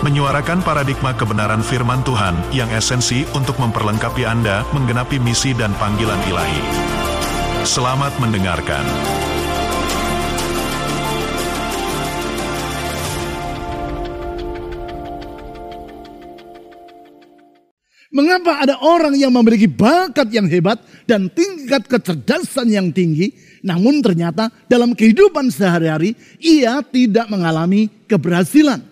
menyuarakan paradigma kebenaran firman Tuhan yang esensi untuk memperlengkapi Anda menggenapi misi dan panggilan ilahi. Selamat mendengarkan. Mengapa ada orang yang memiliki bakat yang hebat dan tingkat kecerdasan yang tinggi, namun ternyata dalam kehidupan sehari-hari ia tidak mengalami keberhasilan?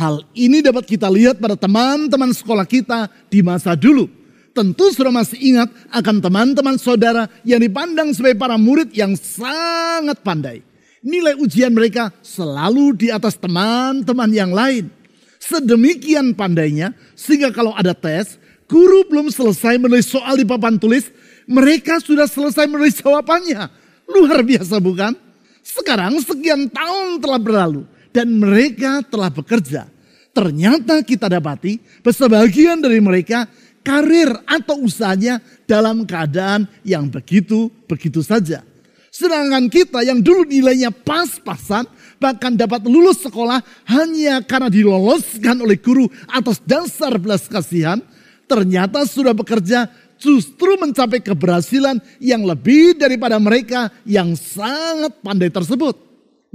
Hal ini dapat kita lihat pada teman-teman sekolah kita di masa dulu. Tentu sudah masih ingat akan teman-teman saudara yang dipandang sebagai para murid yang sangat pandai. Nilai ujian mereka selalu di atas teman-teman yang lain. Sedemikian pandainya sehingga kalau ada tes, guru belum selesai menulis soal di papan tulis, mereka sudah selesai menulis jawabannya. Luar biasa bukan? Sekarang sekian tahun telah berlalu dan mereka telah bekerja. Ternyata kita dapati sebagian dari mereka karir atau usahanya dalam keadaan yang begitu-begitu saja. Sedangkan kita yang dulu nilainya pas-pasan, bahkan dapat lulus sekolah hanya karena diloloskan oleh guru atas dasar belas kasihan, ternyata sudah bekerja justru mencapai keberhasilan yang lebih daripada mereka yang sangat pandai tersebut.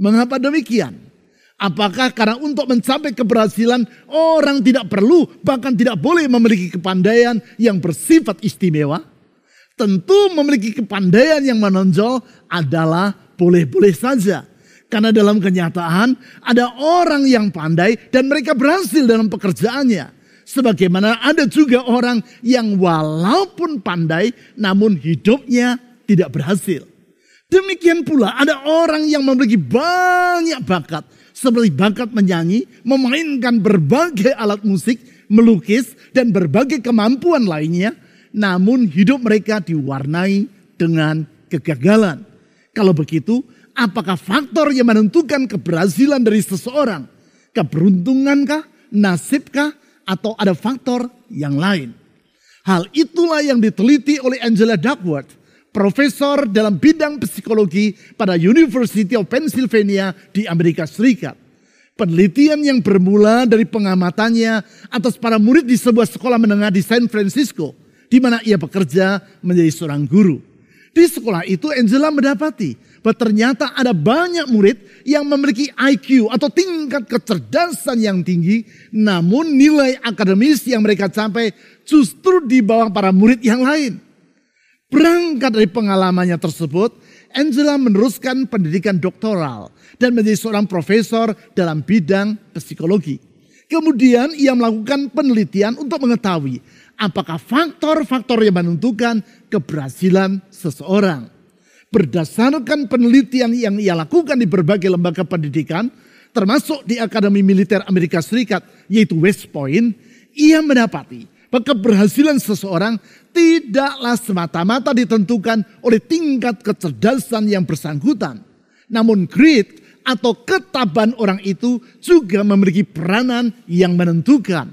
Mengapa demikian? Apakah karena untuk mencapai keberhasilan orang tidak perlu bahkan tidak boleh memiliki kepandaian yang bersifat istimewa? Tentu memiliki kepandaian yang menonjol adalah boleh-boleh saja. Karena dalam kenyataan ada orang yang pandai dan mereka berhasil dalam pekerjaannya. Sebagaimana ada juga orang yang walaupun pandai namun hidupnya tidak berhasil. Demikian pula ada orang yang memiliki banyak bakat seperti bakat menyanyi, memainkan berbagai alat musik, melukis, dan berbagai kemampuan lainnya. Namun hidup mereka diwarnai dengan kegagalan. Kalau begitu, apakah faktor yang menentukan keberhasilan dari seseorang? Keberuntungankah, nasibkah, atau ada faktor yang lain? Hal itulah yang diteliti oleh Angela Duckworth, profesor dalam bidang psikologi pada University of Pennsylvania di Amerika Serikat. Penelitian yang bermula dari pengamatannya atas para murid di sebuah sekolah menengah di San Francisco, di mana ia bekerja menjadi seorang guru. Di sekolah itu Angela mendapati bahwa ternyata ada banyak murid yang memiliki IQ atau tingkat kecerdasan yang tinggi, namun nilai akademis yang mereka capai justru di bawah para murid yang lain. Berangkat dari pengalamannya tersebut, Angela meneruskan pendidikan doktoral dan menjadi seorang profesor dalam bidang psikologi. Kemudian ia melakukan penelitian untuk mengetahui apakah faktor-faktor yang menentukan keberhasilan seseorang. Berdasarkan penelitian yang ia lakukan di berbagai lembaga pendidikan, termasuk di Akademi Militer Amerika Serikat, yaitu West Point, ia mendapati keberhasilan seseorang tidaklah semata-mata ditentukan oleh tingkat kecerdasan yang bersangkutan. Namun grit atau ketaban orang itu juga memiliki peranan yang menentukan.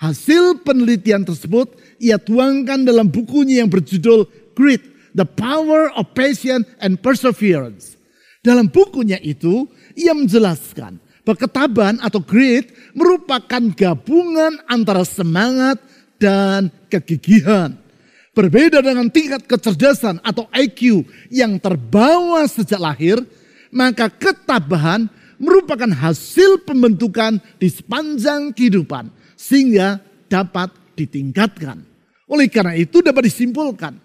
Hasil penelitian tersebut ia tuangkan dalam bukunya yang berjudul Grit, The Power of Patience and Perseverance. Dalam bukunya itu ia menjelaskan bahwa ketaban atau grit merupakan gabungan antara semangat dan kegigihan. Berbeda dengan tingkat kecerdasan atau IQ yang terbawa sejak lahir, maka ketabahan merupakan hasil pembentukan di sepanjang kehidupan sehingga dapat ditingkatkan. Oleh karena itu dapat disimpulkan,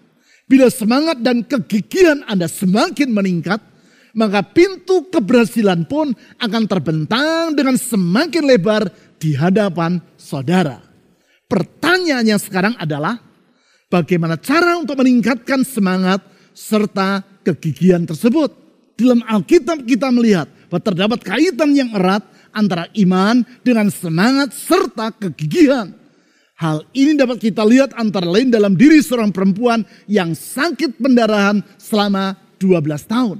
bila semangat dan kegigihan Anda semakin meningkat, maka pintu keberhasilan pun akan terbentang dengan semakin lebar di hadapan saudara. Pertanyaannya sekarang adalah, Bagaimana cara untuk meningkatkan semangat serta kegigihan tersebut? Dalam Alkitab kita melihat bahwa terdapat kaitan yang erat antara iman dengan semangat serta kegigihan. Hal ini dapat kita lihat antara lain dalam diri seorang perempuan yang sakit pendarahan selama 12 tahun.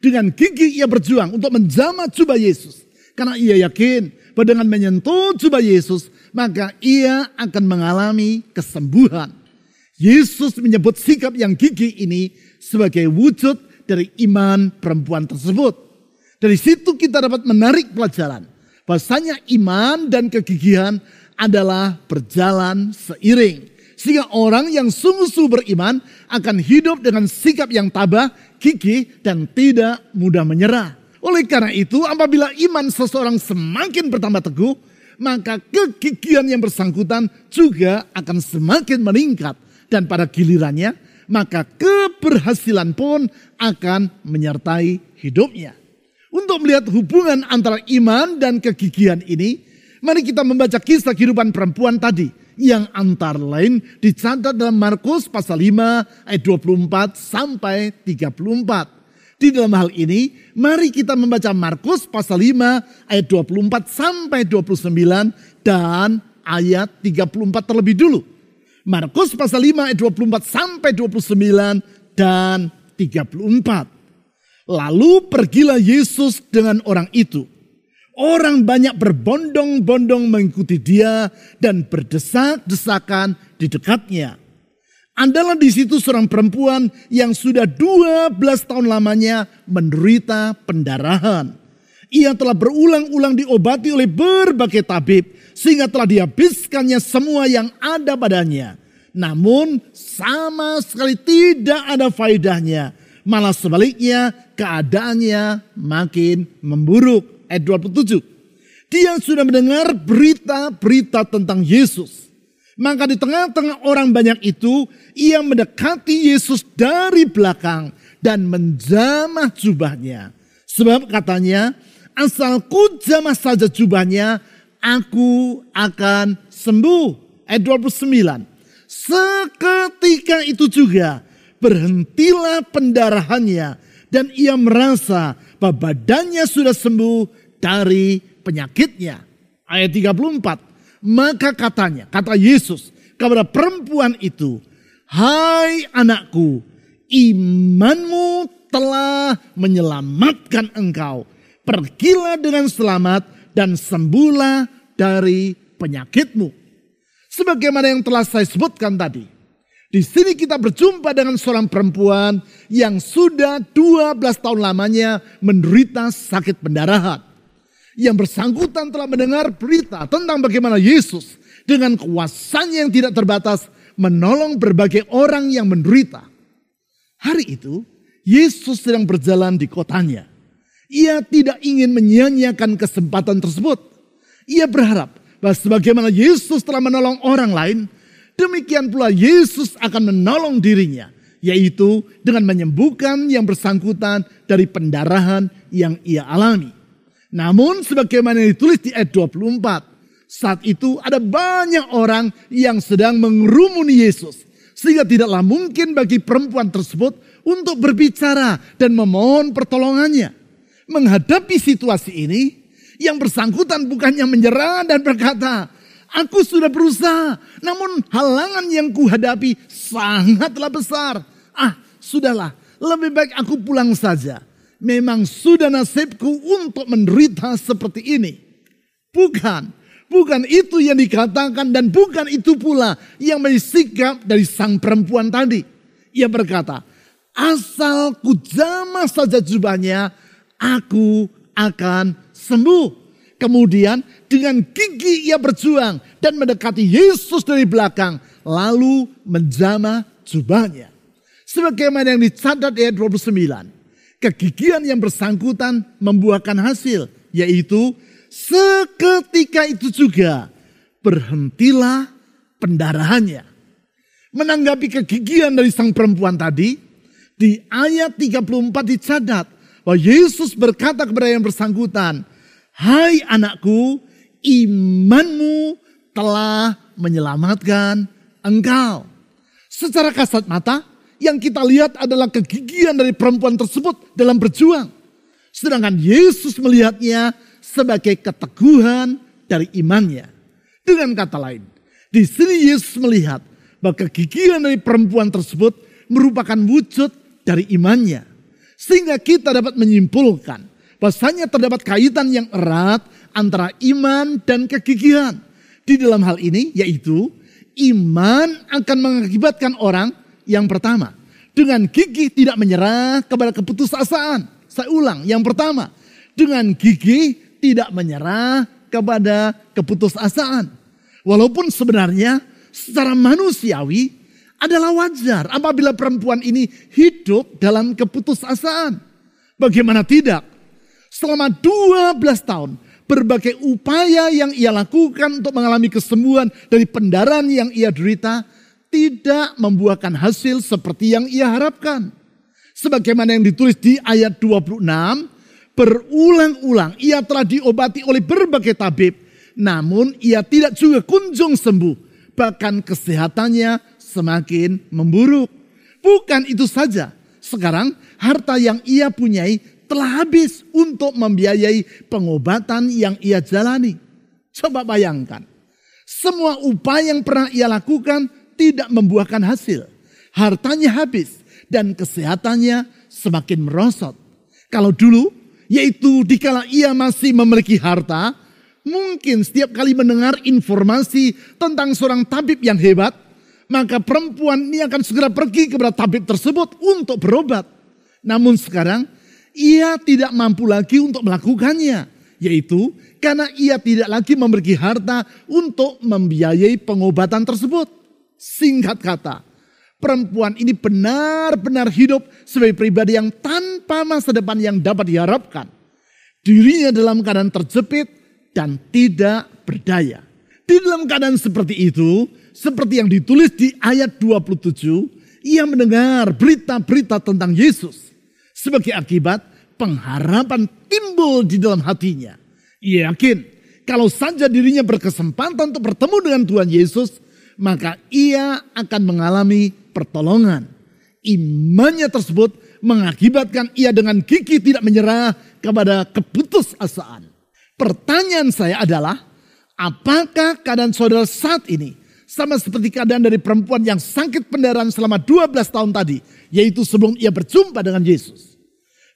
Dengan gigi ia berjuang untuk menjamah jubah Yesus. Karena ia yakin bahwa dengan menyentuh jubah Yesus, maka ia akan mengalami kesembuhan. Yesus menyebut sikap yang gigi ini sebagai wujud dari iman perempuan tersebut. Dari situ kita dapat menarik pelajaran. Bahasanya iman dan kegigihan adalah berjalan seiring. Sehingga orang yang sungguh-sungguh beriman akan hidup dengan sikap yang tabah, gigih, dan tidak mudah menyerah. Oleh karena itu, apabila iman seseorang semakin bertambah teguh, maka kegigihan yang bersangkutan juga akan semakin meningkat. Dan pada gilirannya, maka keberhasilan pun akan menyertai hidupnya. Untuk melihat hubungan antara iman dan kegigihan ini, mari kita membaca kisah kehidupan perempuan tadi yang antara lain dicatat dalam Markus pasal 5 ayat 24 sampai 34. Di dalam hal ini, mari kita membaca Markus pasal 5 ayat 24 sampai 29 dan ayat 34 terlebih dulu. Markus pasal 5 ayat 24 sampai 29 dan 34. Lalu pergilah Yesus dengan orang itu. Orang banyak berbondong-bondong mengikuti dia dan berdesak-desakan di dekatnya. Adalah di situ seorang perempuan yang sudah 12 tahun lamanya menderita pendarahan. Ia telah berulang-ulang diobati oleh berbagai tabib sehingga telah dihabiskannya semua yang ada padanya. Namun sama sekali tidak ada faedahnya Malah sebaliknya keadaannya makin memburuk. Ayat 27. Dia sudah mendengar berita-berita tentang Yesus. Maka di tengah-tengah orang banyak itu, ia mendekati Yesus dari belakang dan menjamah jubahnya. Sebab katanya, asal ku jamah saja jubahnya, aku akan sembuh. Ayat 29. Seketika itu juga berhentilah pendarahannya dan ia merasa bahwa badannya sudah sembuh dari penyakitnya. Ayat 34. Maka katanya, kata Yesus kepada perempuan itu, Hai anakku, imanmu telah menyelamatkan engkau. Pergilah dengan selamat dan sembuhlah dari penyakitmu. Sebagaimana yang telah saya sebutkan tadi. Di sini kita berjumpa dengan seorang perempuan yang sudah 12 tahun lamanya menderita sakit pendarahan. Yang bersangkutan telah mendengar berita tentang bagaimana Yesus dengan kuasanya yang tidak terbatas menolong berbagai orang yang menderita. Hari itu Yesus sedang berjalan di kotanya. Ia tidak ingin menyia-nyiakan kesempatan tersebut. Ia berharap bahwa sebagaimana Yesus telah menolong orang lain, Demikian pula Yesus akan menolong dirinya, yaitu dengan menyembuhkan yang bersangkutan dari pendarahan yang ia alami. Namun sebagaimana ditulis di ayat 24, saat itu ada banyak orang yang sedang mengerumuni Yesus. Sehingga tidaklah mungkin bagi perempuan tersebut untuk berbicara dan memohon pertolongannya. Menghadapi situasi ini, yang bersangkutan bukannya menyerah dan berkata, Aku sudah berusaha, namun halangan yang kuhadapi sangatlah besar. Ah, sudahlah, lebih baik aku pulang saja. Memang sudah nasibku untuk menderita seperti ini. Bukan, bukan itu yang dikatakan dan bukan itu pula yang menjadi dari sang perempuan tadi. Ia berkata, asal ku jamah saja jubahnya, aku akan sembuh. Kemudian dengan gigi ia berjuang dan mendekati Yesus dari belakang. Lalu menjamah jubahnya. Sebagaimana yang dicatat ayat 29. Kegigihan yang bersangkutan membuahkan hasil. Yaitu seketika itu juga berhentilah pendarahannya. Menanggapi kegigihan dari sang perempuan tadi. Di ayat 34 dicatat bahwa Yesus berkata kepada yang bersangkutan, Hai anakku, imanmu telah menyelamatkan engkau. Secara kasat mata, yang kita lihat adalah kegigihan dari perempuan tersebut dalam berjuang. Sedangkan Yesus melihatnya sebagai keteguhan dari imannya. Dengan kata lain, Di sini Yesus melihat bahwa kegigihan dari perempuan tersebut merupakan wujud dari imannya. Sehingga kita dapat menyimpulkan bahwasanya terdapat kaitan yang erat antara iman dan kegigihan. Di dalam hal ini yaitu iman akan mengakibatkan orang yang pertama. Dengan gigih tidak menyerah kepada keputusasaan. Saya ulang, yang pertama. Dengan gigih tidak menyerah kepada keputusasaan. Walaupun sebenarnya secara manusiawi adalah wajar apabila perempuan ini hidup dalam keputusasaan. Bagaimana tidak? Selama 12 tahun berbagai upaya yang ia lakukan untuk mengalami kesembuhan dari pendarahan yang ia derita tidak membuahkan hasil seperti yang ia harapkan. Sebagaimana yang ditulis di ayat 26, berulang-ulang ia telah diobati oleh berbagai tabib namun ia tidak juga kunjung sembuh. Bahkan kesehatannya semakin memburuk. Bukan itu saja. Sekarang harta yang ia punyai telah habis untuk membiayai pengobatan yang ia jalani. Coba bayangkan. Semua upaya yang pernah ia lakukan tidak membuahkan hasil. Hartanya habis dan kesehatannya semakin merosot. Kalau dulu, yaitu dikala ia masih memiliki harta, Mungkin setiap kali mendengar informasi tentang seorang tabib yang hebat, maka perempuan ini akan segera pergi kepada tabib tersebut untuk berobat. Namun sekarang ia tidak mampu lagi untuk melakukannya, yaitu karena ia tidak lagi memiliki harta untuk membiayai pengobatan tersebut. Singkat kata, perempuan ini benar-benar hidup sebagai pribadi yang tanpa masa depan yang dapat diharapkan. Dirinya dalam keadaan terjepit, dan tidak berdaya. Di dalam keadaan seperti itu, seperti yang ditulis di ayat 27, ia mendengar berita-berita tentang Yesus. Sebagai akibat, pengharapan timbul di dalam hatinya. Ia yakin kalau saja dirinya berkesempatan untuk bertemu dengan Tuhan Yesus, maka ia akan mengalami pertolongan. Imannya tersebut mengakibatkan ia dengan gigi tidak menyerah kepada keputusasaan. Pertanyaan saya adalah, apakah keadaan saudara saat ini sama seperti keadaan dari perempuan yang sakit pendarahan selama 12 tahun tadi, yaitu sebelum ia berjumpa dengan Yesus.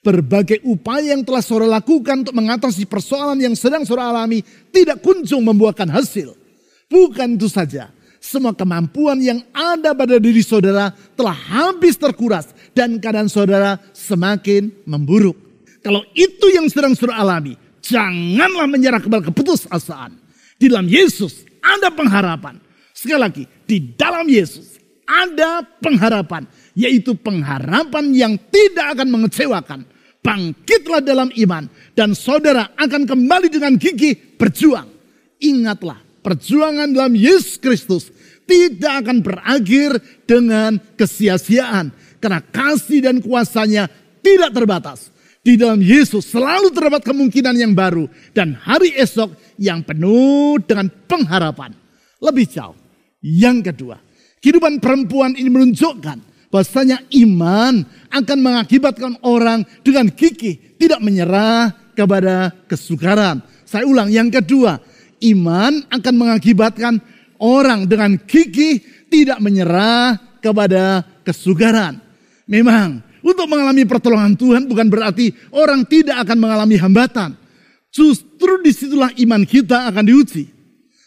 Berbagai upaya yang telah saudara lakukan untuk mengatasi persoalan yang sedang saudara alami tidak kunjung membuahkan hasil. Bukan itu saja, semua kemampuan yang ada pada diri saudara telah habis terkuras dan keadaan saudara semakin memburuk. Kalau itu yang sedang saudara alami, Janganlah menyerah kepada keputusasaan. Di dalam Yesus ada pengharapan. Sekali lagi, di dalam Yesus ada pengharapan. Yaitu pengharapan yang tidak akan mengecewakan. Bangkitlah dalam iman. Dan saudara akan kembali dengan gigi berjuang. Ingatlah, perjuangan dalam Yesus Kristus tidak akan berakhir dengan kesia-siaan. Karena kasih dan kuasanya tidak terbatas di dalam Yesus selalu terdapat kemungkinan yang baru dan hari esok yang penuh dengan pengharapan. Lebih jauh. Yang kedua, kehidupan perempuan ini menunjukkan bahwasanya iman akan mengakibatkan orang dengan gigih tidak menyerah kepada kesukaran. Saya ulang, yang kedua, iman akan mengakibatkan orang dengan gigih tidak menyerah kepada kesukaran. Memang untuk mengalami pertolongan Tuhan bukan berarti orang tidak akan mengalami hambatan. Justru di situlah iman kita akan diuji.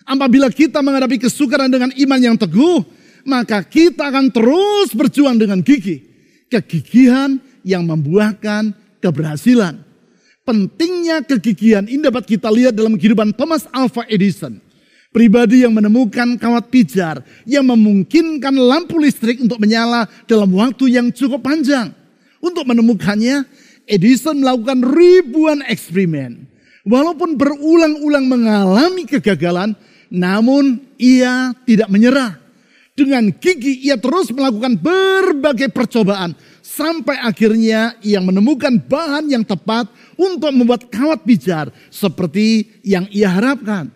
Apabila kita menghadapi kesukaran dengan iman yang teguh, maka kita akan terus berjuang dengan gigih. Kegigihan yang membuahkan keberhasilan. Pentingnya kegigihan ini dapat kita lihat dalam kehidupan Thomas Alva Edison. Pribadi yang menemukan kawat pijar yang memungkinkan lampu listrik untuk menyala dalam waktu yang cukup panjang. Untuk menemukannya, Edison melakukan ribuan eksperimen. Walaupun berulang-ulang mengalami kegagalan, namun ia tidak menyerah. Dengan gigi ia terus melakukan berbagai percobaan sampai akhirnya ia menemukan bahan yang tepat untuk membuat kawat pijar seperti yang ia harapkan.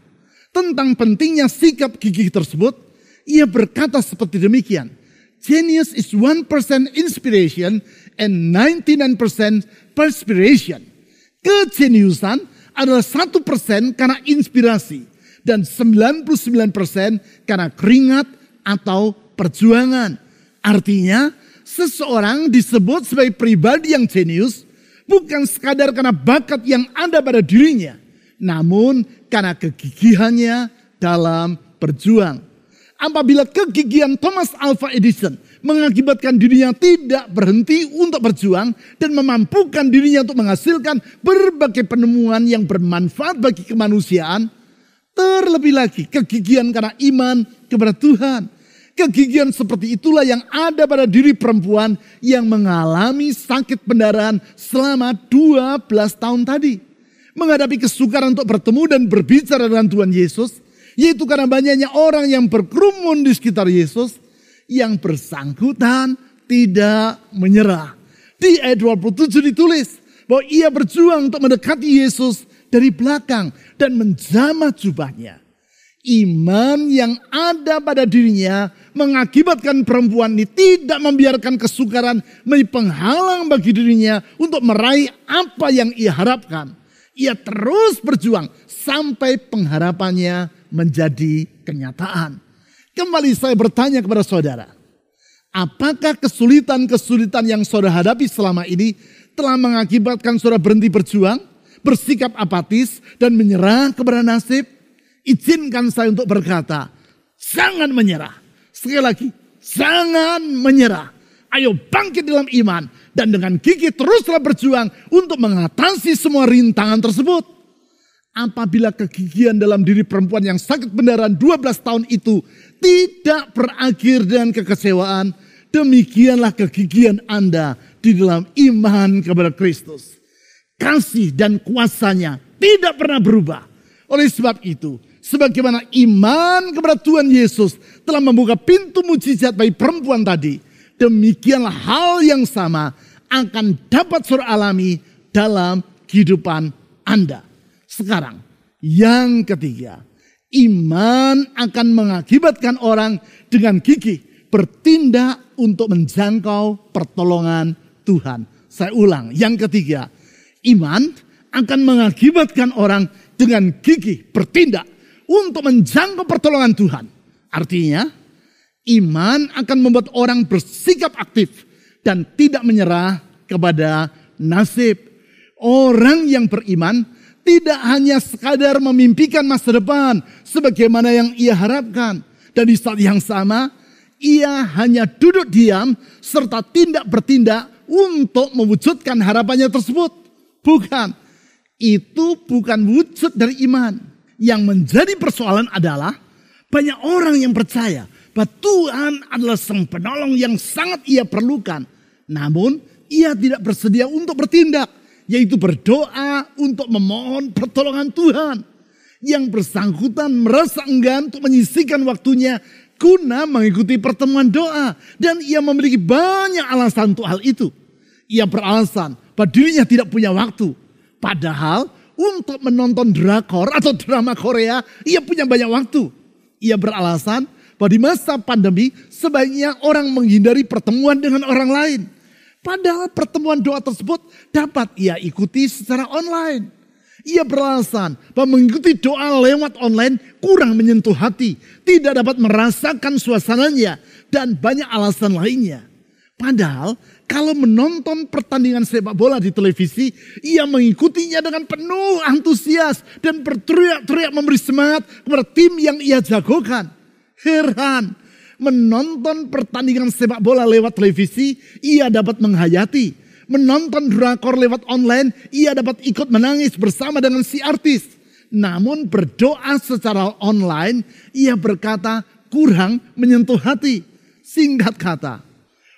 Tentang pentingnya sikap gigi tersebut, ia berkata seperti demikian. Genius is 1% inspiration and 99% perspiration. Kejeniusan adalah satu persen karena inspirasi. Dan 99% karena keringat atau perjuangan. Artinya seseorang disebut sebagai pribadi yang jenius bukan sekadar karena bakat yang ada pada dirinya. Namun karena kegigihannya dalam berjuang. Apabila kegigihan Thomas Alva Edison mengakibatkan dirinya tidak berhenti untuk berjuang dan memampukan dirinya untuk menghasilkan berbagai penemuan yang bermanfaat bagi kemanusiaan, terlebih lagi kegigihan karena iman kepada Tuhan. Kegigihan seperti itulah yang ada pada diri perempuan yang mengalami sakit pendarahan selama 12 tahun tadi. Menghadapi kesukaran untuk bertemu dan berbicara dengan Tuhan Yesus, yaitu karena banyaknya orang yang berkerumun di sekitar Yesus yang bersangkutan tidak menyerah. Di ayat 27 ditulis bahwa ia berjuang untuk mendekati Yesus dari belakang dan menjamah jubahnya. Iman yang ada pada dirinya mengakibatkan perempuan ini tidak membiarkan kesukaran menjadi penghalang bagi dirinya untuk meraih apa yang ia harapkan. Ia terus berjuang sampai pengharapannya menjadi kenyataan. Kembali saya bertanya kepada saudara, apakah kesulitan-kesulitan yang saudara hadapi selama ini telah mengakibatkan saudara berhenti berjuang, bersikap apatis, dan menyerah kepada nasib? Izinkan saya untuk berkata, jangan menyerah. Sekali lagi, jangan menyerah. Ayo bangkit dalam iman dan dengan gigi teruslah berjuang untuk mengatasi semua rintangan tersebut. Apabila kegigihan dalam diri perempuan yang sakit pendarahan 12 tahun itu tidak berakhir dengan kekecewaan, demikianlah kegigihan Anda di dalam iman kepada Kristus. Kasih dan kuasanya tidak pernah berubah. Oleh sebab itu, sebagaimana iman kepada Tuhan Yesus telah membuka pintu mujizat bagi perempuan tadi, demikianlah hal yang sama akan dapat surah alami dalam kehidupan Anda. Sekarang, yang ketiga, iman akan mengakibatkan orang dengan gigih bertindak untuk menjangkau pertolongan Tuhan. Saya ulang, yang ketiga, iman akan mengakibatkan orang dengan gigih bertindak untuk menjangkau pertolongan Tuhan. Artinya, iman akan membuat orang bersikap aktif dan tidak menyerah kepada nasib. Orang yang beriman tidak hanya sekadar memimpikan masa depan sebagaimana yang ia harapkan. Dan di saat yang sama, ia hanya duduk diam serta tidak bertindak untuk mewujudkan harapannya tersebut. Bukan. Itu bukan wujud dari iman. Yang menjadi persoalan adalah banyak orang yang percaya bahwa Tuhan adalah sang penolong yang sangat ia perlukan. Namun ia tidak bersedia untuk bertindak yaitu berdoa untuk memohon pertolongan Tuhan. Yang bersangkutan merasa enggan untuk menyisihkan waktunya guna mengikuti pertemuan doa. Dan ia memiliki banyak alasan untuk hal itu. Ia beralasan bahwa dirinya tidak punya waktu. Padahal untuk menonton drakor atau drama Korea, ia punya banyak waktu. Ia beralasan bahwa di masa pandemi sebaiknya orang menghindari pertemuan dengan orang lain. Padahal pertemuan doa tersebut dapat ia ikuti secara online. Ia beralasan bahwa mengikuti doa lewat online kurang menyentuh hati, tidak dapat merasakan suasananya, dan banyak alasan lainnya. Padahal kalau menonton pertandingan sepak bola di televisi, ia mengikutinya dengan penuh antusias dan berteriak-teriak memberi semangat kepada tim yang ia jagokan. Heran, menonton pertandingan sepak bola lewat televisi, ia dapat menghayati. Menonton drakor lewat online, ia dapat ikut menangis bersama dengan si artis. Namun berdoa secara online, ia berkata kurang menyentuh hati. Singkat kata,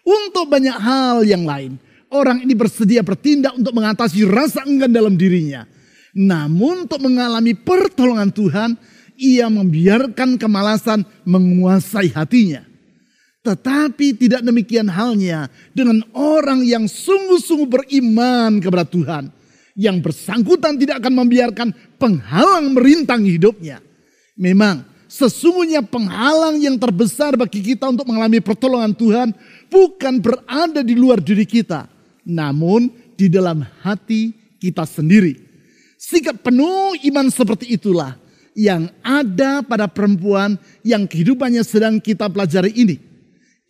untuk banyak hal yang lain, orang ini bersedia bertindak untuk mengatasi rasa enggan dalam dirinya. Namun untuk mengalami pertolongan Tuhan, ia membiarkan kemalasan menguasai hatinya. Tetapi tidak demikian halnya dengan orang yang sungguh-sungguh beriman kepada Tuhan. Yang bersangkutan tidak akan membiarkan penghalang merintang hidupnya. Memang sesungguhnya penghalang yang terbesar bagi kita untuk mengalami pertolongan Tuhan bukan berada di luar diri kita. Namun di dalam hati kita sendiri. Sikap penuh iman seperti itulah yang ada pada perempuan yang kehidupannya sedang kita pelajari ini.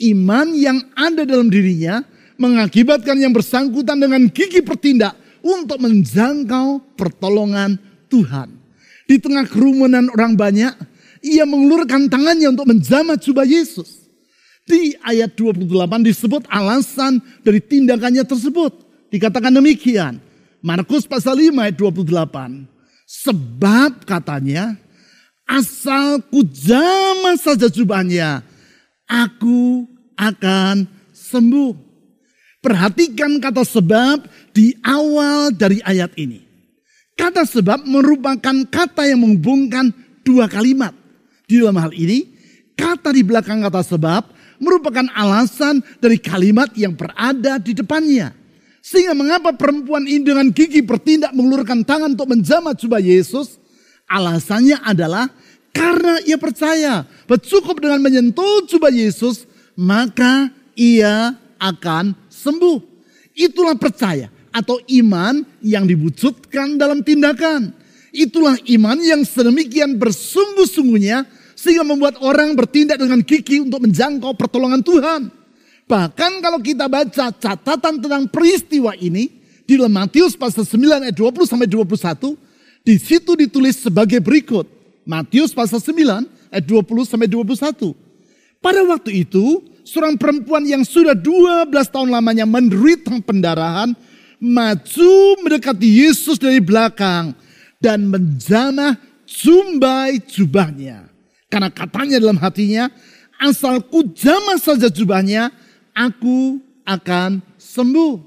Iman yang ada dalam dirinya mengakibatkan yang bersangkutan dengan gigi bertindak untuk menjangkau pertolongan Tuhan. Di tengah kerumunan orang banyak, ia mengulurkan tangannya untuk menjamah jubah Yesus. Di ayat 28 disebut alasan dari tindakannya tersebut. Dikatakan demikian. Markus pasal 5 ayat 28. Sebab katanya, asal ku jamah saja jubahnya, aku akan sembuh. Perhatikan kata sebab di awal dari ayat ini. Kata sebab merupakan kata yang menghubungkan dua kalimat. Di dalam hal ini, kata di belakang kata sebab merupakan alasan dari kalimat yang berada di depannya. Sehingga mengapa perempuan ini dengan gigi bertindak mengulurkan tangan untuk menjamah jubah Yesus? Alasannya adalah karena ia percaya bahwa dengan menyentuh jubah Yesus, maka ia akan sembuh. Itulah percaya atau iman yang diwujudkan dalam tindakan. Itulah iman yang sedemikian bersungguh-sungguhnya sehingga membuat orang bertindak dengan gigi untuk menjangkau pertolongan Tuhan. Bahkan kalau kita baca catatan tentang peristiwa ini di dalam Matius pasal 9 ayat 20 sampai 21, di situ ditulis sebagai berikut. Matius pasal 9 ayat 20 sampai 21. Pada waktu itu, seorang perempuan yang sudah 12 tahun lamanya menderita pendarahan maju mendekati Yesus dari belakang dan menjamah jumbai jubahnya. Karena katanya dalam hatinya, asal ku jamah saja jubahnya, aku akan sembuh.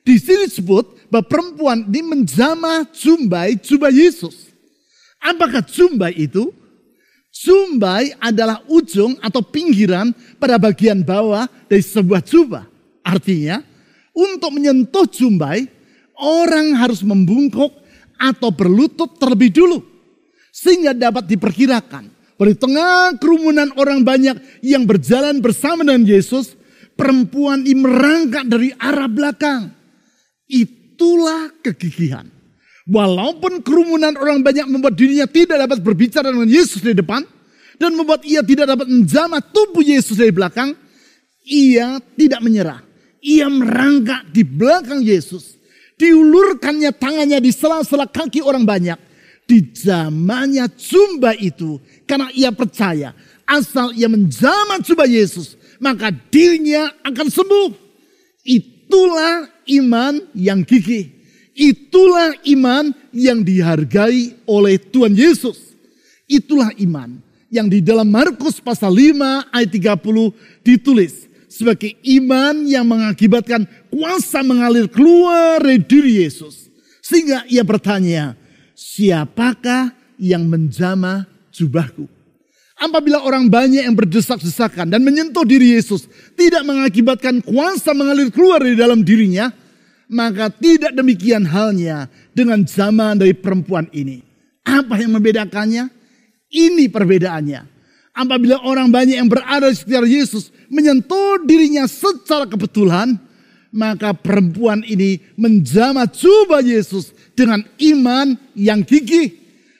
Di sini disebut bahwa perempuan ini menjamah jumbai jubah Yesus. Apakah jumbai itu? Jumbai adalah ujung atau pinggiran pada bagian bawah dari sebuah jubah. Artinya, untuk menyentuh jumbai, orang harus membungkuk atau berlutut terlebih dulu. Sehingga dapat diperkirakan. Di tengah kerumunan orang banyak yang berjalan bersama dengan Yesus, perempuan ini merangkak dari arah belakang. Itulah kegigihan. Walaupun kerumunan orang banyak membuat dirinya tidak dapat berbicara dengan Yesus di depan. Dan membuat ia tidak dapat menjamah tubuh Yesus dari belakang. Ia tidak menyerah. Ia merangkak di belakang Yesus. Diulurkannya tangannya di sela-sela kaki orang banyak. Di zamannya jumba itu. Karena ia percaya. Asal ia menjamah jumba Yesus maka dirinya akan sembuh. Itulah iman yang gigih. Itulah iman yang dihargai oleh Tuhan Yesus. Itulah iman yang di dalam Markus pasal 5 ayat 30 ditulis sebagai iman yang mengakibatkan kuasa mengalir keluar dari diri Yesus. Sehingga ia bertanya, siapakah yang menjamah jubahku? Apabila orang banyak yang berdesak-desakan dan menyentuh diri Yesus tidak mengakibatkan kuasa mengalir keluar dari dalam dirinya, maka tidak demikian halnya dengan zaman dari perempuan ini. Apa yang membedakannya? Ini perbedaannya. Apabila orang banyak yang berada di sekitar Yesus menyentuh dirinya secara kebetulan, maka perempuan ini menjamah jubah Yesus dengan iman yang gigih.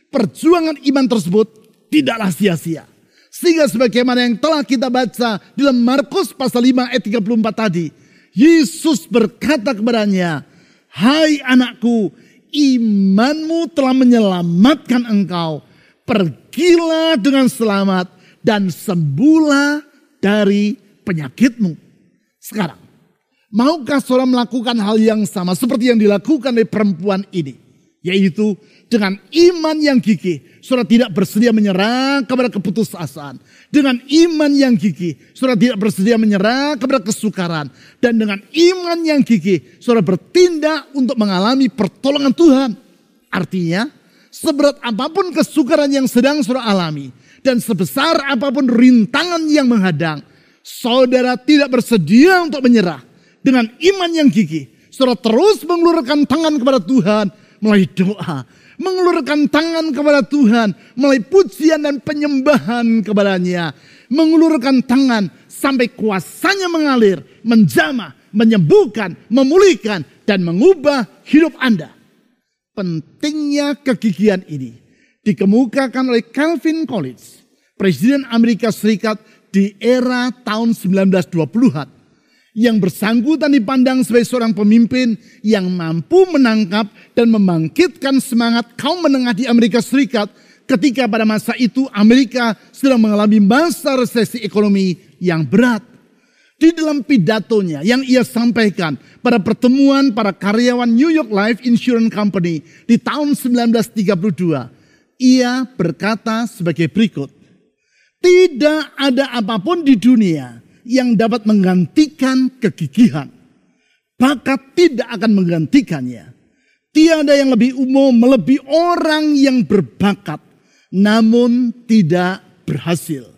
Perjuangan iman tersebut tidaklah sia-sia. Sehingga sebagaimana yang telah kita baca dalam Markus pasal 5 ayat 34 tadi. Yesus berkata kepadanya, Hai anakku, imanmu telah menyelamatkan engkau. Pergilah dengan selamat dan sembuhlah dari penyakitmu. Sekarang, maukah saudara melakukan hal yang sama seperti yang dilakukan oleh perempuan ini? Yaitu dengan iman yang gigih, saudara tidak bersedia menyerah kepada keputusasaan. Dengan iman yang gigih, saudara tidak bersedia menyerah kepada kesukaran. Dan dengan iman yang gigih, saudara bertindak untuk mengalami pertolongan Tuhan. Artinya, seberat apa pun kesukaran yang sedang saudara alami. Dan sebesar apa pun rintangan yang menghadang, saudara tidak bersedia untuk menyerah. Dengan iman yang gigih, saudara terus mengulurkan tangan kepada Tuhan melalui doa mengulurkan tangan kepada Tuhan melalui pujian dan penyembahan kepadanya. Mengulurkan tangan sampai kuasanya mengalir, menjamah, menyembuhkan, memulihkan, dan mengubah hidup Anda. Pentingnya kegigihan ini dikemukakan oleh Calvin Collins, Presiden Amerika Serikat di era tahun 1920-an yang bersangkutan dipandang sebagai seorang pemimpin yang mampu menangkap dan membangkitkan semangat kaum menengah di Amerika Serikat ketika pada masa itu Amerika sedang mengalami masa resesi ekonomi yang berat. Di dalam pidatonya yang ia sampaikan pada pertemuan para karyawan New York Life Insurance Company di tahun 1932, ia berkata sebagai berikut. Tidak ada apa pun di dunia yang dapat menggantikan kegigihan. Bakat tidak akan menggantikannya. Tiada yang lebih umum melebihi orang yang berbakat namun tidak berhasil.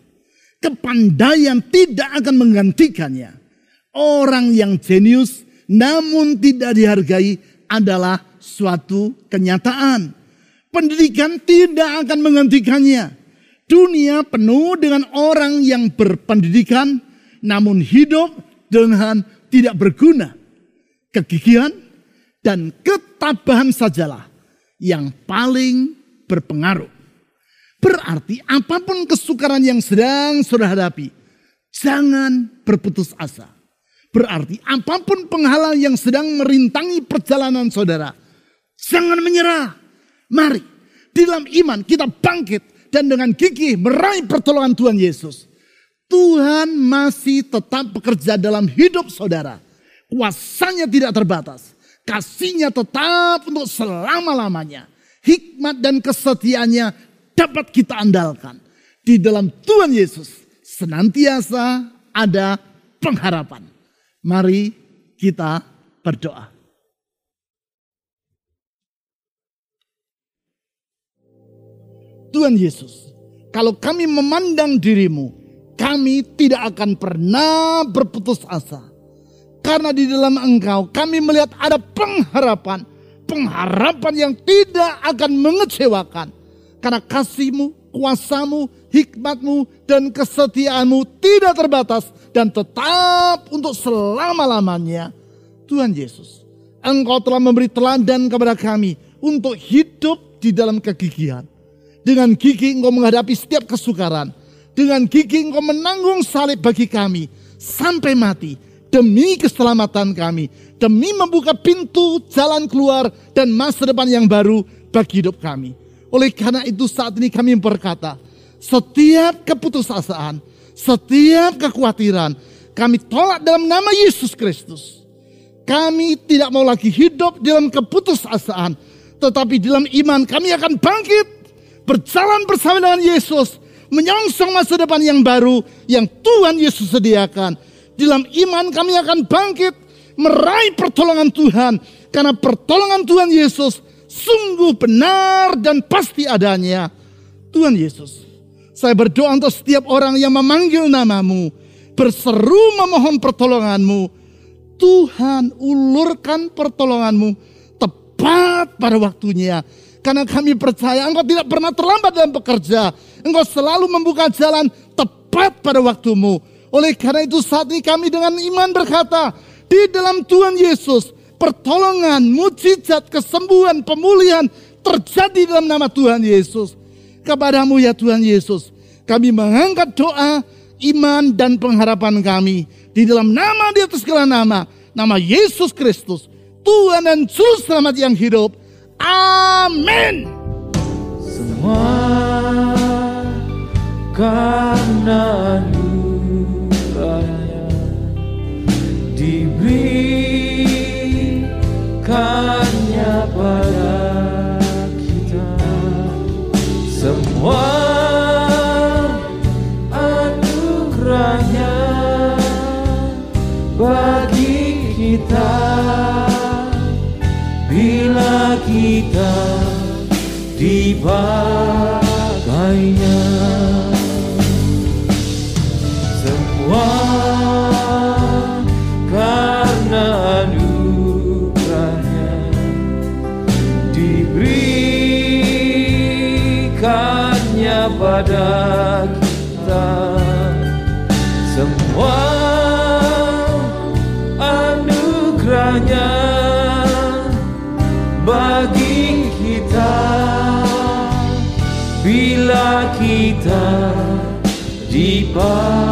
Kepandaian tidak akan menggantikannya. Orang yang jenius namun tidak dihargai adalah suatu kenyataan. Pendidikan tidak akan menggantikannya. Dunia penuh dengan orang yang berpendidikan namun hidup dengan tidak berguna. Kegigihan dan ketabahan sajalah yang paling berpengaruh. Berarti apa pun kesukaran yang sedang saudara hadapi, jangan berputus asa. Berarti apa pun penghalang yang sedang merintangi perjalanan saudara, jangan menyerah. Mari, di dalam iman kita bangkit dan dengan gigih meraih pertolongan Tuhan Yesus. Tuhan masih tetap bekerja dalam hidup saudara. Kuasanya tidak terbatas. Kasihnya tetap untuk selama-lamanya. Hikmat dan kesetiaannya dapat kita andalkan. Di dalam Tuhan Yesus senantiasa ada pengharapan. Mari kita berdoa. Tuhan Yesus, kalau kami memandang dirimu kami tidak akan pernah berputus asa. Karena di dalam engkau kami melihat ada pengharapan. Pengharapan yang tidak akan mengecewakan. Karena kasihmu, kuasamu, hikmatmu, dan kesetiaanmu tidak terbatas. Dan tetap untuk selama-lamanya. Tuhan Yesus, Engkau telah memberi teladan kepada kami untuk hidup di dalam kegigihan. Dengan gigi engkau menghadapi setiap kesukaran dengan gigi engkau menanggung salib bagi kami sampai mati demi keselamatan kami, demi membuka pintu jalan keluar dan masa depan yang baru bagi hidup kami. Oleh karena itu saat ini kami berkata, setiap keputusasaan, setiap kekhawatiran, kami tolak dalam nama Yesus Kristus. Kami tidak mau lagi hidup dalam keputusasaan, tetapi dalam iman kami akan bangkit, berjalan bersama dengan Yesus, menyongsong masa depan yang baru yang Tuhan Yesus sediakan. Dalam iman kami akan bangkit meraih pertolongan Tuhan karena pertolongan Tuhan Yesus sungguh benar dan pasti adanya. Tuhan Yesus, saya berdoa untuk setiap orang yang memanggil namamu, berseru memohon pertolonganmu. Tuhan ulurkan pertolonganmu tepat pada waktunya. Karena kami percaya engkau tidak pernah terlambat dalam bekerja. Engkau selalu membuka jalan tepat pada waktumu. Oleh karena itu saat ini kami dengan iman berkata, di dalam Tuhan Yesus, pertolongan, mujizat, kesembuhan, pemulihan terjadi dalam nama Tuhan Yesus. Kepadamu ya Tuhan Yesus, kami mengangkat doa, iman dan pengharapan kami di dalam nama di atas segala nama, nama Yesus Kristus, Tuhan dan Juru Selamat yang hidup. Amin. Semua karena diberikannya pada vai. Bila kita dipakainya